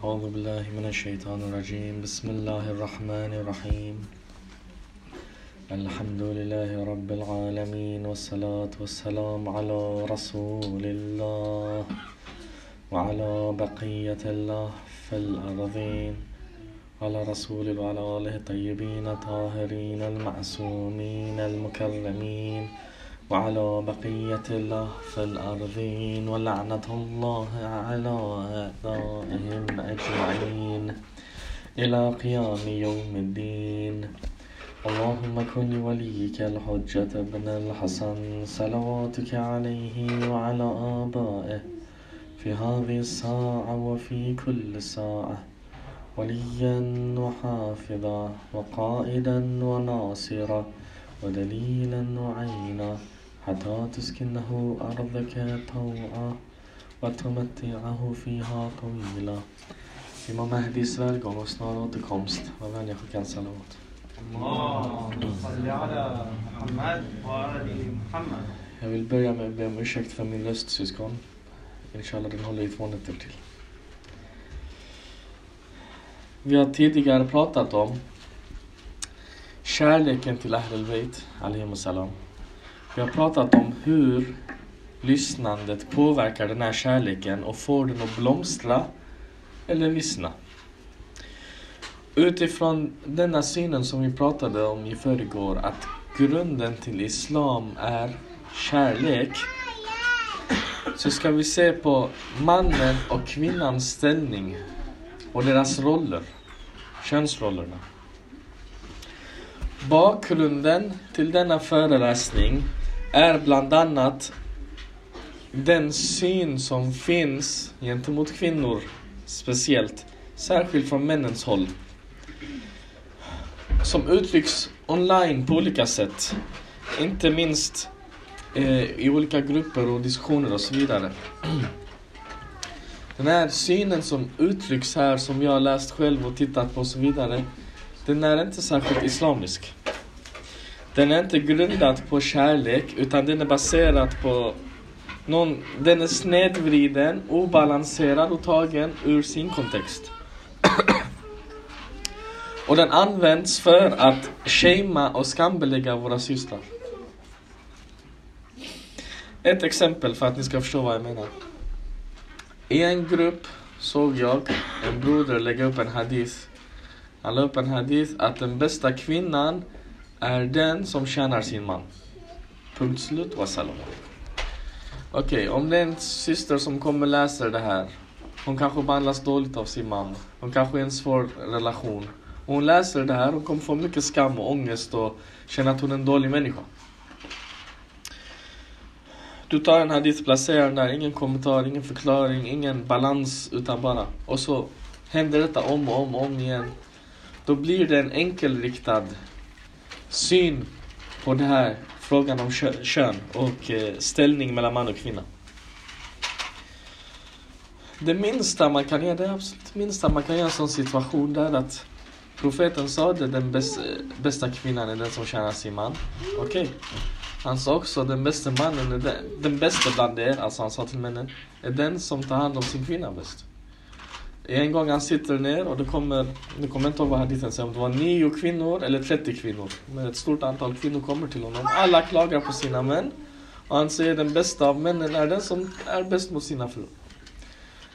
أعوذ بالله من الشيطان الرجيم. بسم الله الرحمن الرحيم. الحمد لله رب العالمين والصلاة والسلام على رسول الله وعلى بقية الله في الأرضين على رسول وعلى آله الطيبين الطاهرين المعصومين المكرمين. وعلى بقية الله في الأرضين ولعنة الله على أعدائهم أجمعين إلى قيام يوم الدين. اللهم كن لوليك الحجة بن الحسن صلواتك عليه وعلى آبائه في هذه الساعة وفي كل ساعة وليا وحافظا وقائدا وناصرا ودليلا وعينا. حتى تسكنه أرضك طوعا وتمتعه فيها طويلا Imam Mahdis välgång och snar återkomst. Var vänliga skicka en محمد Jag vill börja med att be om ursäkt för min röst syskon. Inshallah den håller i två nätter till. Vi har tidigare pratat om kärleken till Ahlul Bayt, salam. Vi har pratat om hur lyssnandet påverkar den här kärleken och får den att blomstra eller vissna. Utifrån denna synen som vi pratade om i förrgår, att grunden till Islam är kärlek, så ska vi se på mannen och kvinnans ställning och deras roller, könsrollerna. Bakgrunden till denna föreläsning är bland annat den syn som finns gentemot kvinnor speciellt, särskilt från männens håll. Som uttrycks online på olika sätt. Inte minst eh, i olika grupper och diskussioner och så vidare. Den här synen som uttrycks här, som jag har läst själv och tittat på och så vidare, den är inte särskilt islamisk. Den är inte grundad på kärlek, utan den är baserad på någon, den är snedvriden, obalanserad och tagen ur sin kontext. och den används för att shama och skambelägga våra systrar. Ett exempel för att ni ska förstå vad jag menar. I en grupp såg jag en broder lägga upp en hadith. Han la upp en hadith att den bästa kvinnan är den som tjänar sin man. Punkt slut, wassalam. Okej, okay, om det är en syster som kommer läser det här. Hon kanske behandlas dåligt av sin man. Hon kanske är i en svår relation. Och hon läser det här, hon kommer få mycket skam och ångest och känna att hon är en dålig människa. Du tar en hadith, placerar den där, ingen kommentar, ingen förklaring, ingen balans, utan bara. Och så händer detta om och om och om igen. Då blir det en enkelriktad syn på den här frågan om kön och eh, ställning mellan man och kvinna. Det minsta man kan göra, det absolut minsta man kan göra i en sån situation det är att profeten sa det, den bästa, kvinnan är den som tjänar sin man. Okej. Okay. Han sa också den bästa mannen, är den, den bästa bland er, alltså han sa till männen, är den som tar hand om sin kvinna bäst. En gång han sitter ner och det kommer, nu kommer jag inte ihåg vad hadithen säger, om det var nio kvinnor eller 30 kvinnor. Men ett stort antal kvinnor kommer till honom. Alla klagar på sina män. Och han säger den bästa av männen är den som är bäst mot sina fruar.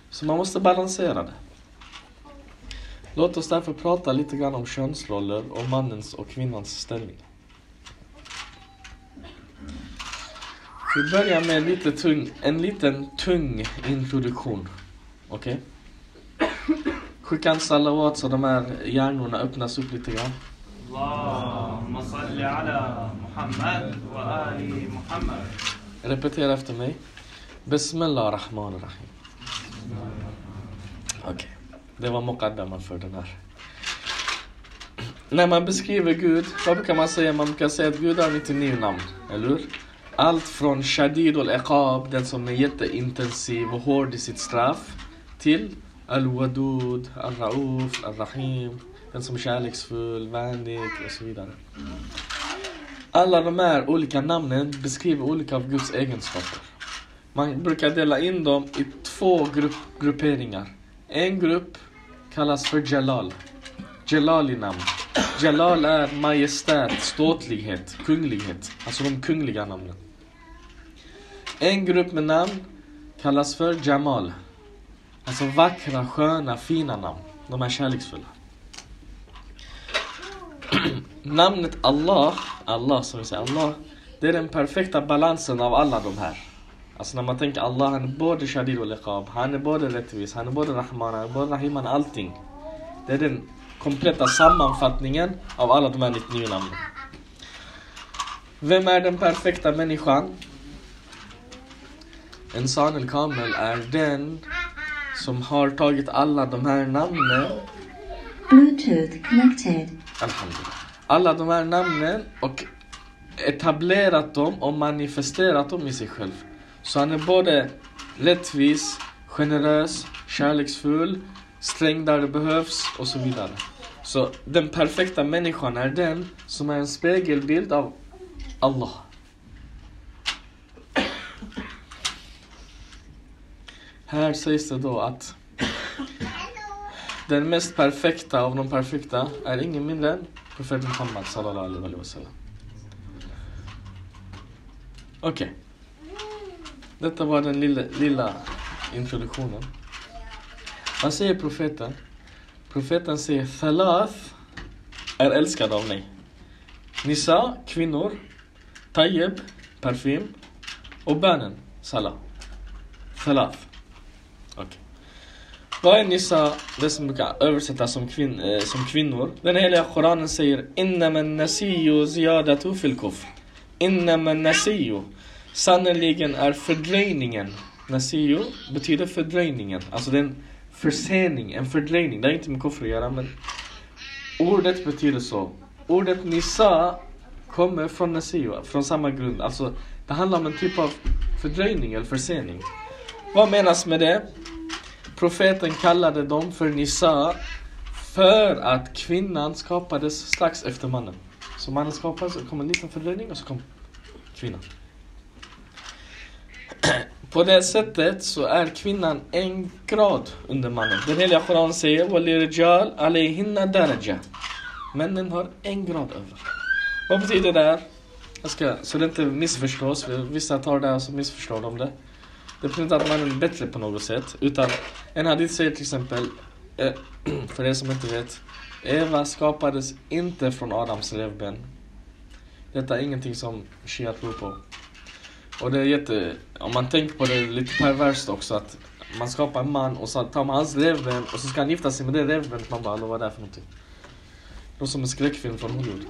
Så man måste balansera det. Låt oss därför prata lite grann om könsroller och mannens och kvinnans ställning. Vi börjar med en, lite tung, en liten tung introduktion. Okej? Okay? Skicka salawat så de här hjärnorna öppnas upp lite grann. Repetera efter mig. Bismillah rahman rahim. Okej, okay. det var muqaddaman för den här. När man beskriver Gud, vad brukar man säga? Man brukar säga att Gud har 99 namn, eller hur? Allt från Shadid al-Iqab, den som är jätteintensiv och hård i sitt straff, till Al-Wadud, Al-Rauf, Al-Rahim, den som är kärleksfull, vänlig och så vidare. Alla de här olika namnen beskriver olika av Guds egenskaper. Man brukar dela in dem i två grupp, grupperingar. En grupp kallas för Jalal. Jalali namn. Jalal är majestät, ståtlighet, kunglighet. Alltså de kungliga namnen. En grupp med namn kallas för Jamal. Alltså vackra, sköna, fina namn. De är kärleksfulla. Namnet Allah, Allah som vi säger, Allah, det är den perfekta balansen av alla de här. Alltså när man tänker Allah, han är både Shadid och Liqab, han är både rättvis, han är både Rahman, han är både Rahim, han är allting. Det är den kompletta sammanfattningen av alla de här 99 namnen. Vem är den perfekta människan? Insan sanel kamel är den som har tagit alla de här namnen Bluetooth connected. Alhamdulillah. Alla de här namnen och etablerat dem och manifesterat dem i sig själv. Så han är både rättvis, generös, kärleksfull, sträng där det behövs och så vidare. Så den perfekta människan är den som är en spegelbild av Allah. Här sägs det då att den mest perfekta av de perfekta är ingen mindre än profeten Muhammad sallallahu alaihi wasallam. Okej. Okej. Detta var den lilla, lilla introduktionen. Vad säger profeten? Profeten säger Thalath är älskad av mig. Nisa, kvinnor. Tayyib, parfym. Och bönen, salah. Thalath. Okej. Vad är Nisa, det som brukar översättas som, kvin eh, som kvinnor? Den heliga Koranen säger Innama nasiyu ziyadatu fil kufr. Innama nasiyu. Sannerligen är fördröjningen. Nasiyu betyder fördröjningen. Alltså det är en försening, en fördröjning. Det har inte med kufr att göra men ordet betyder så. Ordet Nisa kommer från nasiyu, från samma grund. Alltså det handlar om en typ av fördröjning eller försening. Vad menas med det? Profeten kallade dem för Nisa för att kvinnan skapades strax efter mannen. Så mannen skapades, så kom en liten fördröjning och så kom kvinnan. På det sättet så är kvinnan en grad under mannen. Den heliga Koran säger وَلِرِجَالْ عَلَيْهِنَّ دَرَجَةً Männen har en grad över. Vad betyder det här? Jag ska, så det inte missförstås, vissa tar det och så missförstår de det. Det betyder inte att mannen är bättre på något sätt. Utan en hadith säger till exempel, eh, för er som inte vet. Eva skapades inte från Adams revben. Detta är ingenting som Shia tror på. Och det är jätte, om man tänker på det, lite perverst också att man skapar en man och så tar man hans revben och så ska han gifta sig med det revbenet. Man bara, vad är det här för någonting? Det som en skräckfilm från Hollywood.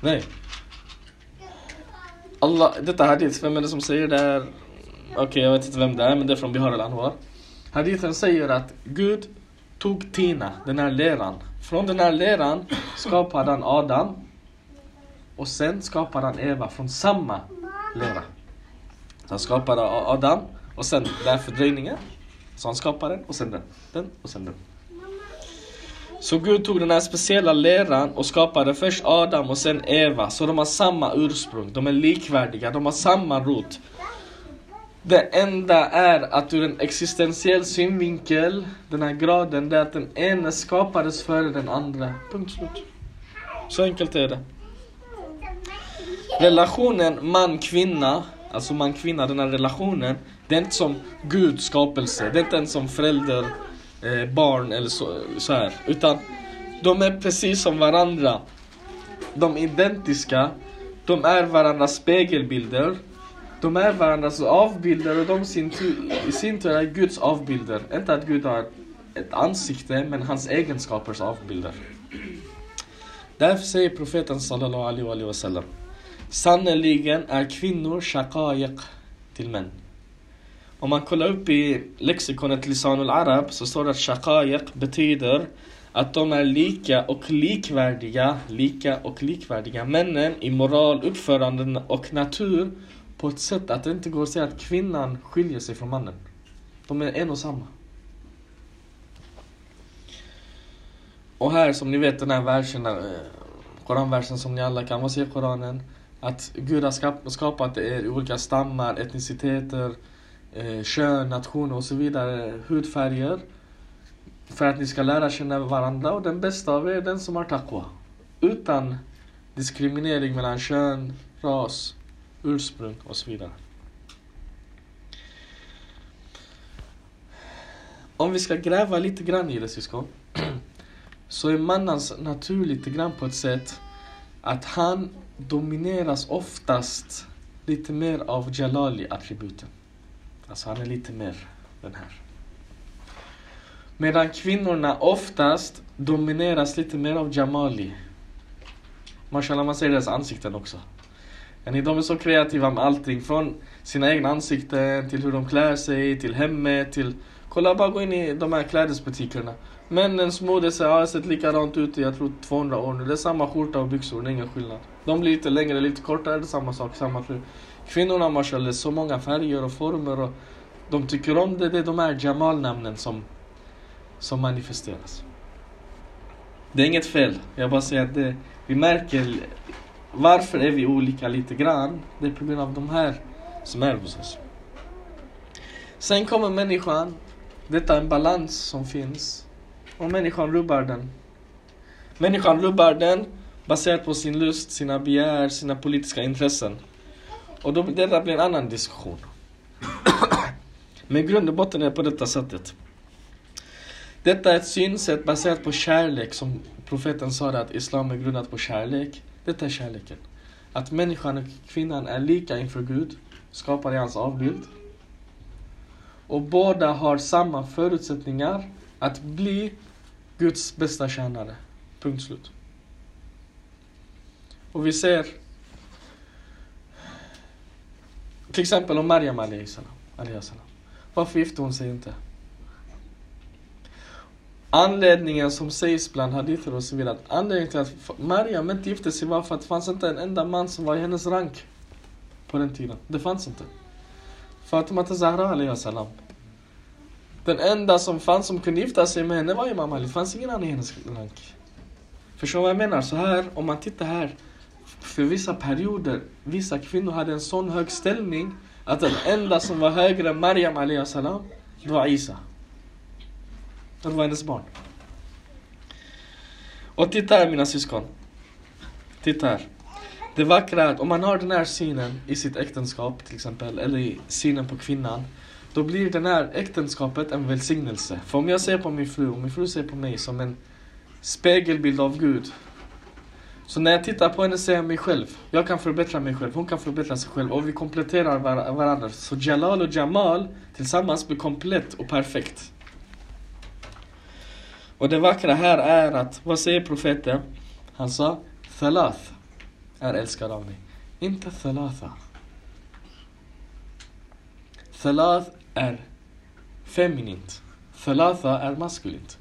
Nej. Allah, detta hadith, vem är det som säger det här? Okej, jag vet inte vem det är, men det är från Bihar al-Anwar. Hadithen säger att Gud tog Tina, den här leran. Från den här leran skapade han Adam. Och sen skapade han Eva från samma lera. Så han skapade Adam och sen den här fördröjningen. Så han skapade den och sen den, den och sen den. Så Gud tog den här speciella leran och skapade först Adam och sen Eva. Så de har samma ursprung, de är likvärdiga, de har samma rot. Det enda är att ur en existentiell synvinkel, den här graden, det är att den ena skapades före den andra. Punkt slut. Så enkelt är det. Relationen man-kvinna, alltså man-kvinna, den här relationen, det är inte som Guds skapelse. Det är inte ens som förälder, eh, barn eller så, så här. Utan de är precis som varandra. De är identiska. De är varandras spegelbilder. De är varandras avbilder och de sin i sin tur är Guds avbilder. Inte att Gud har ett ansikte, men hans egenskapers avbilder. Därför säger profeten sallallahu alaihi wa sallam. Sannerligen är kvinnor shaqayiq till män. Om man kollar upp i lexikonet Lisanul Arab så står det att shaqayiq betyder att de är lika och likvärdiga, lika och likvärdiga männen i moral, uppföranden och natur på ett sätt att det inte går att säga att kvinnan skiljer sig från mannen. De är en och samma. Och här som ni vet den här versen, eh, Koranversen som ni alla kan, vad säger Koranen? Att Gud har skapat er i olika stammar, etniciteter, eh, kön, nationer och så vidare, hudfärger. för att ni ska lära känna varandra och den bästa av er är den som har taqwa. Utan diskriminering mellan kön, ras, ursprung och så vidare. Om vi ska gräva lite grann i det syskon, så är mannens natur lite grann på ett sätt att han domineras oftast lite mer av Jalali-attributen. Alltså han är lite mer den här. Medan kvinnorna oftast domineras lite mer av Jamali. Mashallah, man ser deras ansikten också. Yani de är så kreativa med allting. Från sina egna ansikten till hur de klär sig, till hemmet, till... Kolla, bara gå in i de här klädesbutikerna. Männens mode så har sett likadant ut i, jag tror, 200 år nu. Det är samma skjorta och byxor, det är ingen skillnad. De blir lite längre, lite kortare, det är samma sak, samma fru. Kvinnorna, mashallah, så många färger och former och de tycker om det. Det är de här Jamal-namnen som, som manifesteras. Det är inget fel. Jag bara säger att det, vi märker varför är vi olika lite grann. Det är på grund av de här som är hos oss. Sen kommer människan. Detta är en balans som finns. Och människan rubbar den. Människan rubbar den baserat på sin lust, sina begär, sina politiska intressen. Och då, detta blir en annan diskussion. Men grund och botten är på detta sättet. Detta är ett synsätt baserat på kärlek som profeten sa att islam är grundat på kärlek. Detta är kärleken. Att människan och kvinnan är lika inför Gud, skapad i hans avbild. Och båda har samma förutsättningar att bli Guds bästa tjänare. Punkt slut. Och vi ser till exempel om Maryam Aliyah. Varför gifte hon sig inte? Anledningen som sägs bland hadither och så vidare, anledningen till att Maryam inte gifte sig var för att det fanns inte en enda man som var i hennes rank på den tiden. Det fanns inte. Fatima Zahra salam. Den enda som fanns som kunde gifta sig med henne var Imam Ali. Det fanns ingen annan i hennes rank. Förstår du vad jag menar? Så här, om man tittar här. För vissa perioder, vissa kvinnor hade en sån hög ställning att den enda som var högre än Maryam salam, det var Isa. Det var hennes barn. Och titta här mina syskon. Titta här. Det vackra är att om man har den här synen i sitt äktenskap till exempel, eller i synen på kvinnan. Då blir det här äktenskapet en välsignelse. För om jag ser på min fru, och min fru ser på mig som en spegelbild av Gud. Så när jag tittar på henne ser jag mig själv. Jag kan förbättra mig själv, hon kan förbättra sig själv. Och vi kompletterar varandra. Så Jalal och Jamal tillsammans blir komplett och perfekt. Och det vackra här är att, vad säger profeten? Han sa, Thalath är älskad av mig. Inte Thalatha. Thalath är feminint. Thalatha är maskulint.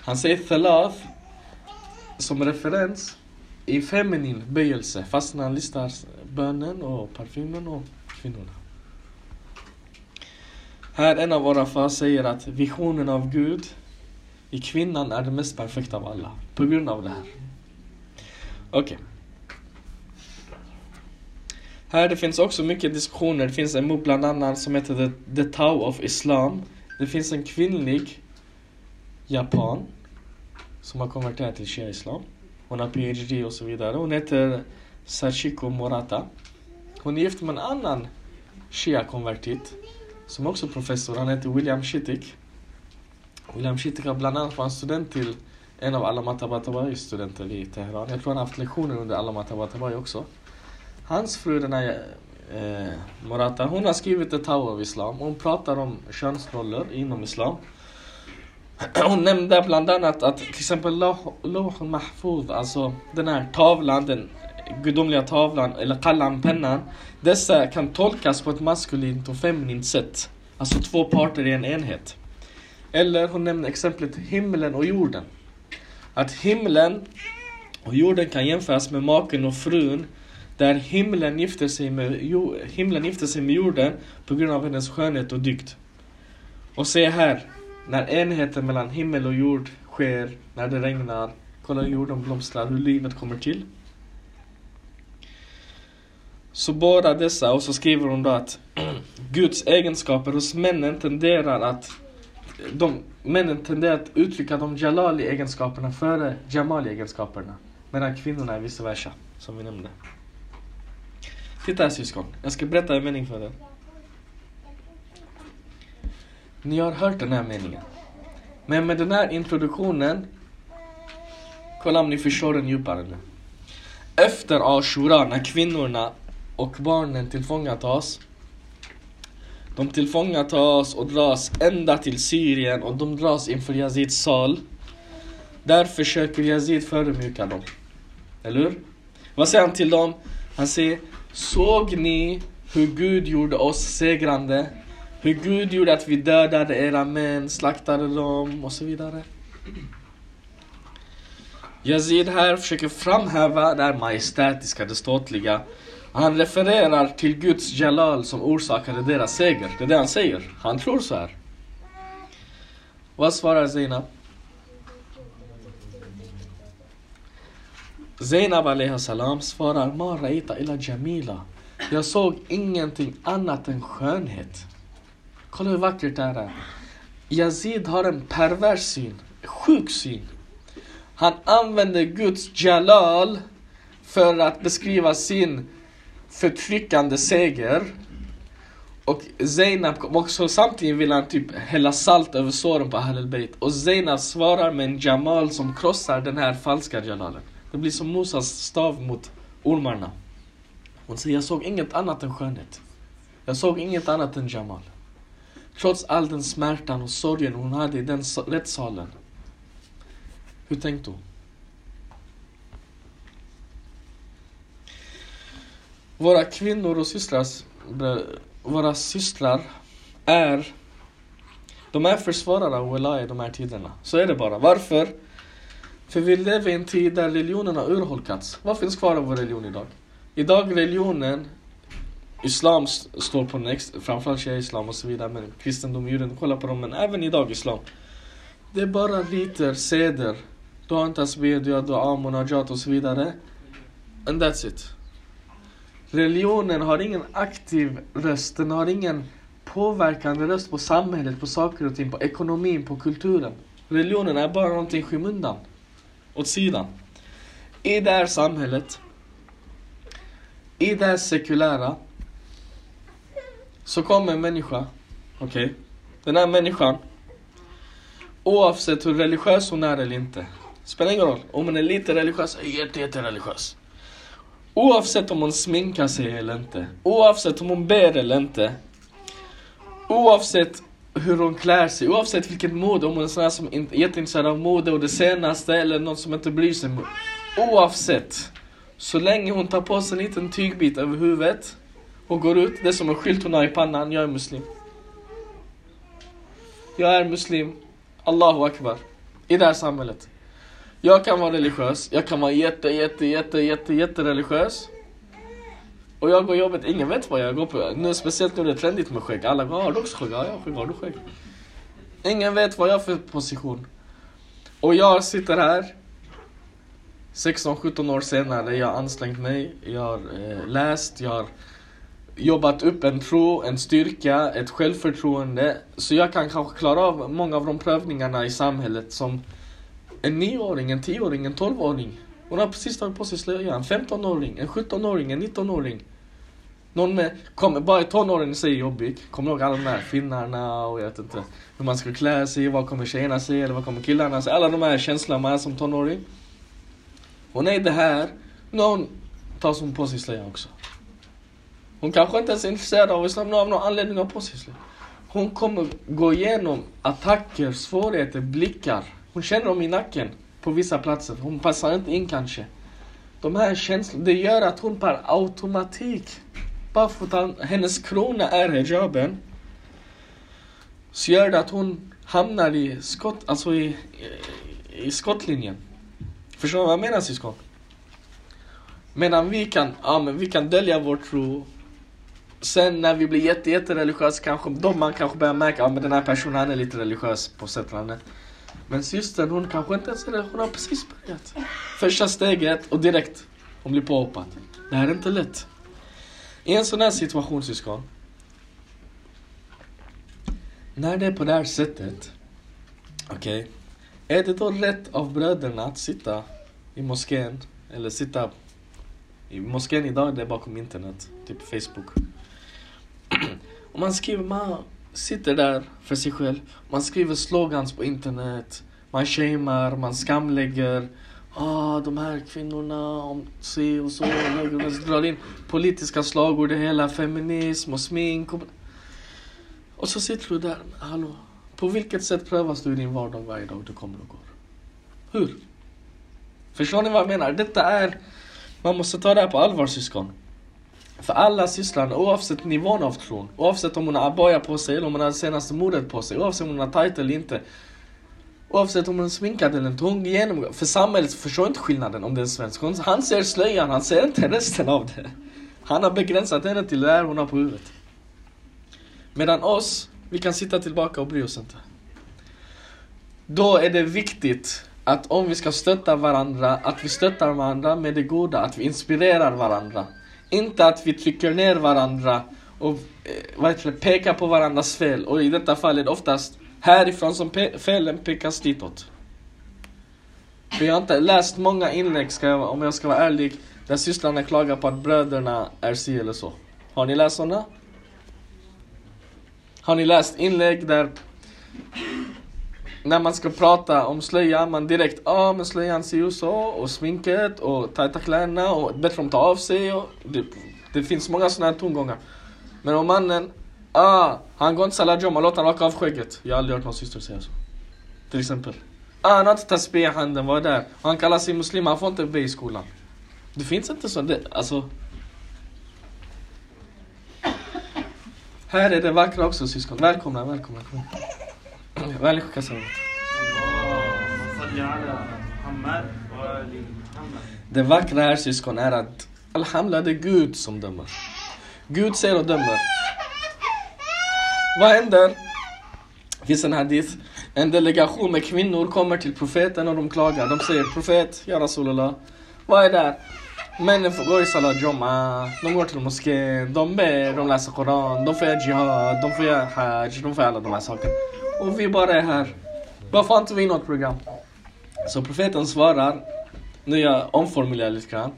Han säger Thalath som referens i feminin böjelse fast när han listar bönen och parfymen och kvinnorna. Här en av våra far säger att visionen av Gud i kvinnan är det mest perfekta av alla. På grund av det här. Okej. Okay. Här det finns också mycket diskussioner. Det finns en bok bland annat som heter The, The Tao of Islam. Det finns en kvinnlig japan som har konverterat till shia-islam. Hon har PhD och så vidare. Hon heter Sachiko Morata. Hon är gift med en annan shia-konvertit som också är professor. Han heter William Shittick. William Shittika bland annat var en student till en av Allama Tabatabaris studenter i Teheran. Jag tror han har haft lektioner under Allama Tabatabari också. Hans fru, den här eh, Morata, hon har skrivit ett Tao av Islam. Hon pratar om könsroller inom Islam. Hon nämnde bland annat att till exempel Loh Mahfuz, alltså den här tavlan, den gudomliga tavlan eller kallan pennan. Dessa kan tolkas på ett maskulint och feminint sätt. Alltså två parter i en enhet. Eller hon nämner exemplet himlen och jorden. Att himlen och jorden kan jämföras med maken och frun. Där himlen gifter sig med, himlen gifter sig med jorden på grund av hennes skönhet och dygd. Och se här, när enheten mellan himmel och jord sker, när det regnar, kolla hur jorden blomstrar, hur livet kommer till. Så båda dessa, och så skriver hon då att Guds egenskaper hos männen tenderar att de, männen tenderar att uttrycka de jalali-egenskaperna före jamali-egenskaperna. Medan kvinnorna är vice versa, som vi nämnde. Titta här syskon, jag ska berätta en mening för er. Ni har hört den här meningen. Men med den här introduktionen, kolla om ni förstår den djupare nu. Efter Ashura, när kvinnorna och barnen tillfångatas, de tillfångatas och dras ända till Syrien och de dras inför Yazids sal. Där försöker Yazid förödmjuka dem. Eller hur? Vad säger han till dem? Han säger Såg ni hur Gud gjorde oss segrande? Hur Gud gjorde att vi dödade era män, slaktade dem och så vidare. Yazid här försöker framhäva det här majestätiska, det ståtliga. Han refererar till Guds jalal som orsakade deras seger. Det är det han säger. Han tror så här. Vad svarar Zainab? Zainab alaihi salam svarar Ma raita illa jamila. Jag såg ingenting annat än skönhet. Kolla hur vackert det här är. Yazid har en pervers syn, sjuk syn. Han använder Guds jalal för att beskriva sin förtryckande seger. Och Zainab också samtidigt vill han typ hälla salt över såren på Ahlul Bayt. Och Zainab svarar med en Jamal som krossar den här falska Jalalen. Det blir som Mosas stav mot ormarna. Hon säger, jag såg inget annat än skönhet. Jag såg inget annat än Jamal. Trots all den smärtan och sorgen hon hade i den rättssalen. Hur tänkte hon? Våra kvinnor och systrar, våra systrar är de är försvarare av Wallah i de här tiderna. Så är det bara. Varför? För vi lever i en tid där religionen har urholkats. Vad finns kvar av vår religion idag? Idag religionen, Islam står på next, framförallt shia-islam och så vidare, men kristendom, juden, kolla på dem, men även idag Islam. Det är bara riter, seder, du har inte tasbih, du har amun, munajat och så vidare. And that's it. Religionen har ingen aktiv röst, den har ingen påverkande röst på samhället, på saker och ting, på ekonomin, på kulturen. Religionen är bara någonting i skymundan åt sidan. I det här samhället, i det här sekulära, så kommer en människa, okej, okay. den här människan, oavsett hur religiös hon är eller inte, spelar ingen roll, om hon är lite religiös, är jätte, jätte religiös. Oavsett om hon sminkar sig eller inte, oavsett om hon ber eller inte, oavsett hur hon klär sig, oavsett vilket mode, om hon är sån här som är jätteintresserad av mode och det senaste eller någon som inte bryr sig. Oavsett, så länge hon tar på sig en liten tygbit över huvudet och går ut, det är som en skylt hon har i pannan, jag är muslim. Jag är muslim, Allahu akbar, i det här samhället. Jag kan vara religiös, jag kan vara jätte, jätte, jätte, jätte, jätte religiös. Och jag går jobbet, ingen vet vad jag går på. Nu, speciellt nu det är trendigt med skägg. Alla går, ah, har du också skägg? Ja, jag har skägg. Har du skägg? Ingen vet vad jag har för position. Och jag sitter här 16-17 år senare, jag har ansträngt mig, jag har eh, läst, jag har jobbat upp en tro, en styrka, ett självförtroende. Så jag kan kanske klara av många av de prövningarna i samhället som en nioåring, en tioåring, en tolvåring. Hon har precis tagit på sig slöjan. En 15-åring, en 17-åring, en 19-åring. Någon med, kom, bara tonåren i sig är jobbig. Kommer ihåg alla de här finnarna och jag vet inte hur man ska klä sig, vad kommer tjejerna säga eller vad kommer killarna säga. Alla de här känslorna man är som tonåring. Hon är det här, någon tar hon på sig slöja också. Hon kanske inte ens är intresserad av islam, men av någon anledning har på sig slöja. Hon kommer gå igenom attacker, svårigheter, blickar. Hon känner dem i nacken på vissa platser. Hon passar inte in kanske. De här känslorna, det gör att hon per automatik, bara för att hennes krona är hijaben, så gör det att hon hamnar i skott, alltså i, i, i skottlinjen. Förstår du vad jag menar syskon? Medan vi kan, ja, men vi kan dölja vår tro. Sen när vi blir jätte, jätte religiösa kanske, de man kanske börjar märka att ja, den här personen han är lite religiös på sätt och annat. Men systern hon kanske inte ens är det, hon har precis börjat. Första steget och direkt hon blir påhoppad. Det här är inte lätt. I en sån här situation syskon. När det är på det här sättet. Okej. Är det då rätt av bröderna att sitta i moskén, eller sitta i moskén idag, det är bakom internet, typ Facebook. Och man skriver, man sitter där för sig själv, man skriver slogans på internet, man shamear, man skamlägger, ah de här kvinnorna, om si och så, och drar in politiska slagord, det hela, feminism och smink och... Och så sitter du där, hallå, på vilket sätt prövas du i din vardag varje dag du kommer och går? Hur? Förstår ni vad jag menar? Detta är, man måste ta det här på allvar syskon. För alla sysslar, oavsett nivån av tron, oavsett om hon har abaya på sig eller om hon har senaste mordet på sig, oavsett om hon har tight eller inte. Oavsett om hon är sminkad eller inte, hon genomgår. För samhället förstår inte skillnaden om det är en svensk. Hon, han ser slöjan, han ser inte resten av det. Han har begränsat henne till det här hon har på huvudet. Medan oss, vi kan sitta tillbaka och bry oss inte. Då är det viktigt att om vi ska stötta varandra, att vi stöttar varandra med det goda, att vi inspirerar varandra. Inte att vi trycker ner varandra och eh, pekar på varandras fel. Och i detta fall är det oftast härifrån som pe felen pekas ditåt. För jag har inte läst många inlägg, ska jag, om jag ska vara ärlig, där systrarna klagar på att bröderna är si eller så. Har ni läst sådana? Har ni läst inlägg där när man ska prata om slöja, man direkt ja ah, men slöjan ser ju så och sminket och tajta kläderna och bättre om ta av sig och det, det finns många sådana här tongångar. Men om mannen, ah, han går inte salajom, låt han raka av skägget. Jag har aldrig hört någon syster säga så. Till exempel. Ah, han har inte tasbih i handen, vad är det? Och han kallar sig muslim, han får inte be i skolan. Det finns inte så, det, alltså. Här är det vackra också syskon. Välkomna, välkomna. Välkomna kassan. اللهم صل على محمد وآل محمد Det vackra här syskon är att Alhamdulillah det är Gud som dömer. Gud säger och dömer. Vad händer? Det finns en hadith. En delegation med kvinnor kommer till profeten och de klagar. De säger profet, ja Rasulullah. Vad är det? Männen Får gå i Salat Jomma, de går till moskén, de ber, de läser Koran, de får göra Jihad, de får göra Hajj, de får göra alla de här sakerna. Och vi bara är här. Varför har inte vi något program? Så profeten svarar, nu jag omformulerar lite grann.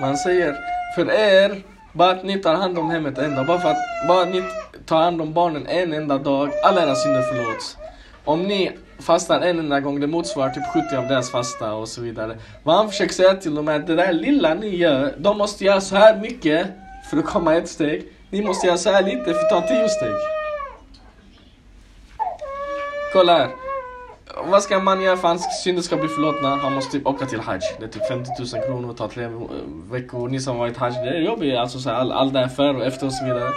Man säger, för er, bara att ni tar hand om hemmet en dag, bara för att bara ni tar hand om barnen en enda dag, alla era synder förlåts. Om ni fastar en enda gång, det motsvarar typ 70 av deras fasta och så vidare. Vad han försöker säga till dem är att det där lilla ni gör, de måste göra så här mycket för att komma ett steg. Ni måste göra så här lite för att ta tio steg. Kolla här. Vad ska man göra för att hans synder ska bli förlåtna? Han måste typ åka till Hajj. Det är typ 50 000 kronor, ta tre eh, veckor. Ni som har varit Hajj, det är jobbigt. Alltså så här, all, all det här före och efter och så vidare.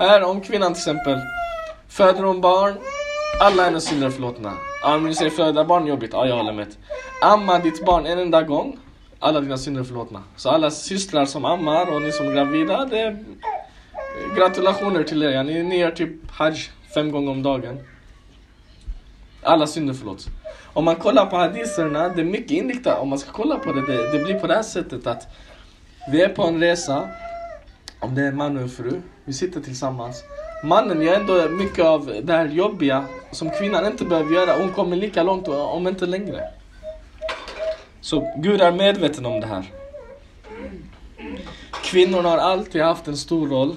Här, om kvinnan till exempel föder hon barn, alla hennes synder är förlåtna. Ja, men ni säger föda barn jobbigt, ja jag håller med. Amma ditt barn en enda gång, alla dina synder är förlåtna. Så alla systrar som ammar och ni som är gravida, det är eh, gratulationer till er. Ni, ni gör typ Hajj fem gånger om dagen. Alla synder förlåts. Om man kollar på hadiserna, det är mycket inriktat, om man ska kolla på det, det, det blir på det här sättet att vi är på en resa, om det är en man och en fru, vi sitter tillsammans. Mannen gör ändå mycket av det här jobbiga som kvinnan inte behöver göra, hon kommer lika långt, om inte längre. Så Gud är medveten om det här. Kvinnorna har alltid haft en stor roll,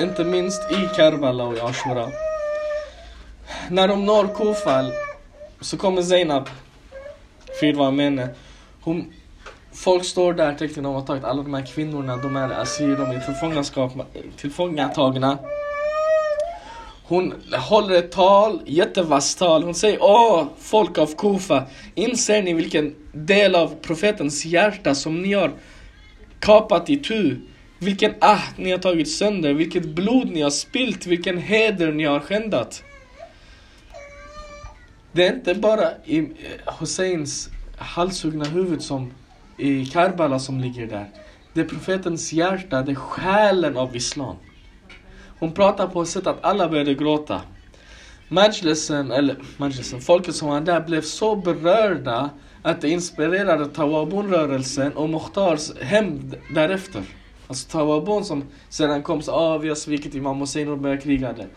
inte minst i Karbala och i Ashura. När de når Kofal så kommer Zainab, frid vare med henne. Hon, folk står där, tänker de har tagit alla de här kvinnorna, de är assyrier, de är tillfångatagna. Hon håller ett tal, jättevasst tal. Hon säger Åh, folk av Kufa, inser ni vilken del av profetens hjärta som ni har kapat i tu? Vilken ahd ni har tagit sönder, vilket blod ni har spilt, vilken heder ni har skändat. Det är inte bara i eh, Husseins halshuggna huvud som i Karbala som ligger där. Det är profetens hjärta, det är själen av Islam. Hon pratar på ett sätt att alla började gråta. Majlisen, eller Majlisen, folket som var där blev så berörda att det inspirerade Tawabun-rörelsen och Mokhtars hämnd därefter. Alltså Tawabun som sedan kom så ah, vi har svikit Imam Hussein och började kriga där.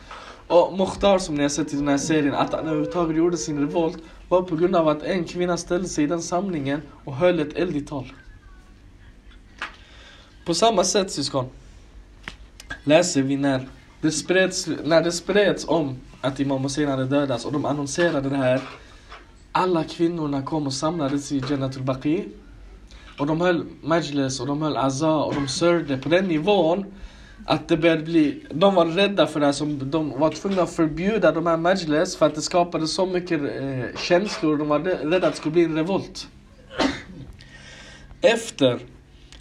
Och Mukhtar som ni har sett i den här serien, att han överhuvudtaget gjorde sin revolt var på grund av att en kvinna ställde sig i den samlingen och höll ett eldigt tal. På samma sätt syskon, läser vi när det spreds, när det spreds om att Imam Hussein hade dödats och de annonserade det här. Alla kvinnorna kom och samlades i Jannatul Baqi. Och de höll majlis och de höll Aza och de sörjde på den nivån att det började bli, de var rädda för det här, som de var tvungna att förbjuda de här majlis för att det skapade så mycket eh, känslor, de var rädda att det skulle bli en revolt. Efter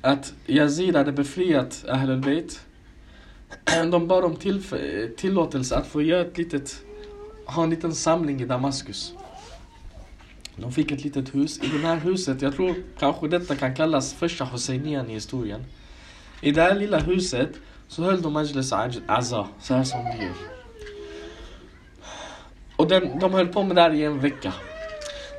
att Yazid hade befriat Ahlul Bayt, de bad om tillåtelse att få göra ett litet, ha en liten samling i Damaskus. De fick ett litet hus. I det här huset, jag tror kanske detta kan kallas första Husseinian i historien. I det här lilla huset så höll de Majlis Azza, så här som vi gör. Och den, de höll på med det här i en vecka.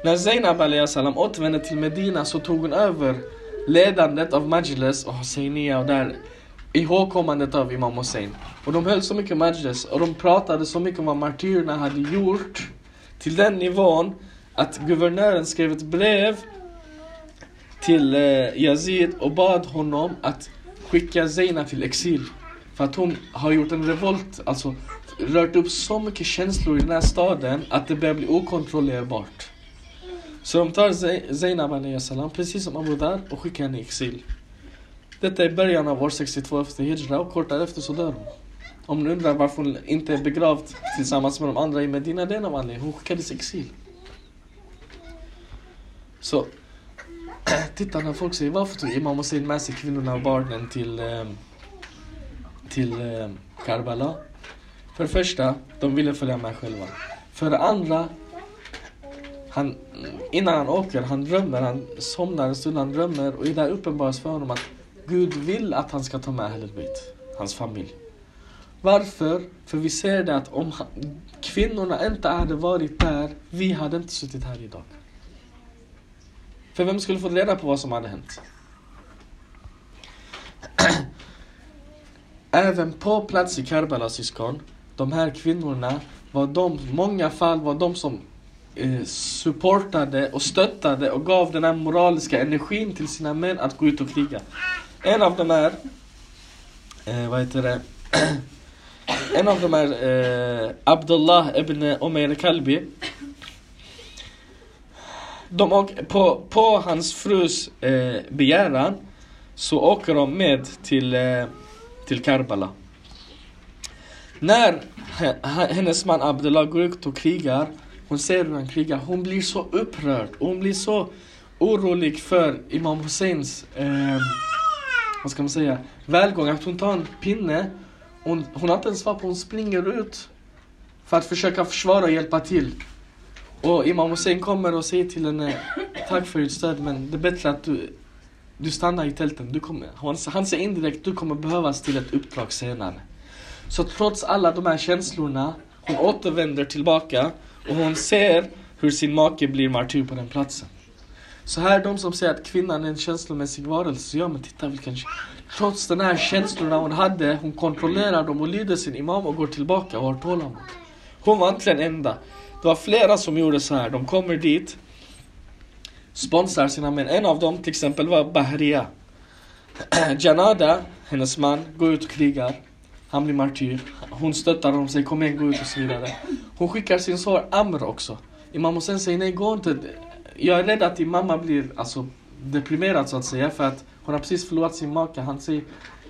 När Zainab salam återvände till Medina så tog hon över ledandet av Majlis och Husseiniya och där ihågkommandet av Imam Hussein. Och de höll så mycket Majlis och de pratade så mycket om vad martyrerna hade gjort till den nivån att guvernören skrev ett brev till eh, Yazid och bad honom att skicka Zeina till exil. För att hon har gjort en revolt, alltså rört upp så mycket känslor i den här staden att det börjar bli okontrollerbart. Så de tar Zainab precis som Abu Dhar, och skickar henne i exil. Detta är början av år 62 efter Hijra och kort därefter så dör hon. Om ni undrar varför hon inte är begravd tillsammans med de andra i Medina, det är en av anledningarna. Hon skickades i exil. Så, titta när folk säger varför tog Imam Hussein med sig kvinnorna och barnen till, ehm, till ehm, Karbala? För det första, de ville följa med själva. För det andra, han, innan han åker, han drömmer, han somnar en stund, han drömmer och det uppenbaras för honom att Gud vill att han ska ta med Ahlul-Beit, hans familj. Varför? För vi ser det att om han, kvinnorna inte hade varit där, vi hade inte suttit här idag. För vem skulle få reda på vad som hade hänt? Även på plats i Karbala syskon, de här kvinnorna var de, många fall var de som eh, supportade och stöttade och gav den här moraliska energin till sina män att gå ut och kriga. En av dem är, eh, vad heter det, en av dem är eh, Abdullah ibn Umayr Kalbi de åker, på, på hans frus eh, begäran så åker de med till, eh, till Karbala. När hennes man Abdullah går ut och krigar, hon ser hur han krigar, hon blir så upprörd. Hon blir så orolig för Imam Husseins, eh, vad ska man säga, välgång. Att hon tar en pinne, hon, hon har inte ens vapen, hon springer ut för att försöka försvara och hjälpa till. Och Imam Hussein kommer och säger till henne Tack för ditt stöd men det är bättre att du, du stannar i tälten. Du kommer, han, han säger indirekt du kommer behövas till ett uppdrag senare. Så trots alla de här känslorna, hon återvänder tillbaka och hon ser hur sin make blir martyr på den platsen. Så här de som säger att kvinnan är en känslomässig varelse, ja men titta vilken... Trots den här känslorna hon hade, hon kontrollerar dem och lyder sin imam och går tillbaka och har tålamod. Hon var inte den enda. Det var flera som gjorde så här. De kommer dit, sponsrar sina män. En av dem till exempel var Bahria. Janada, hennes man, går ut och krigar. Han blir martyr. Hon stöttar honom, säger kom igen, gå ut och så vidare. Hon skickar sin son Amr också. Imam Hussein säger nej, gå inte. Jag är rädd att din mamma blir alltså, deprimerad så att säga för att hon har precis förlorat sin make. Han säger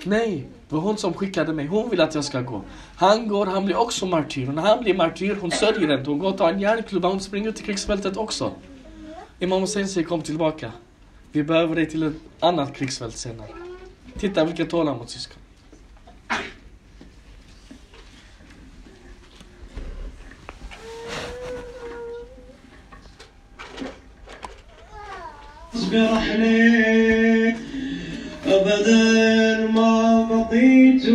Nej, det var hon som skickade mig. Hon vill att jag ska gå. Han går, han blir också martyr. Och när han blir martyr, hon sörjer inte. Hon går och tar en järnklubba, hon springer ut till krigsfältet också. Imam Hussein säger kom tillbaka. Vi behöver dig till ett annat krigsfält senare. Titta vilket tålamod syskon. اصبر عليك أبدا ما بقيت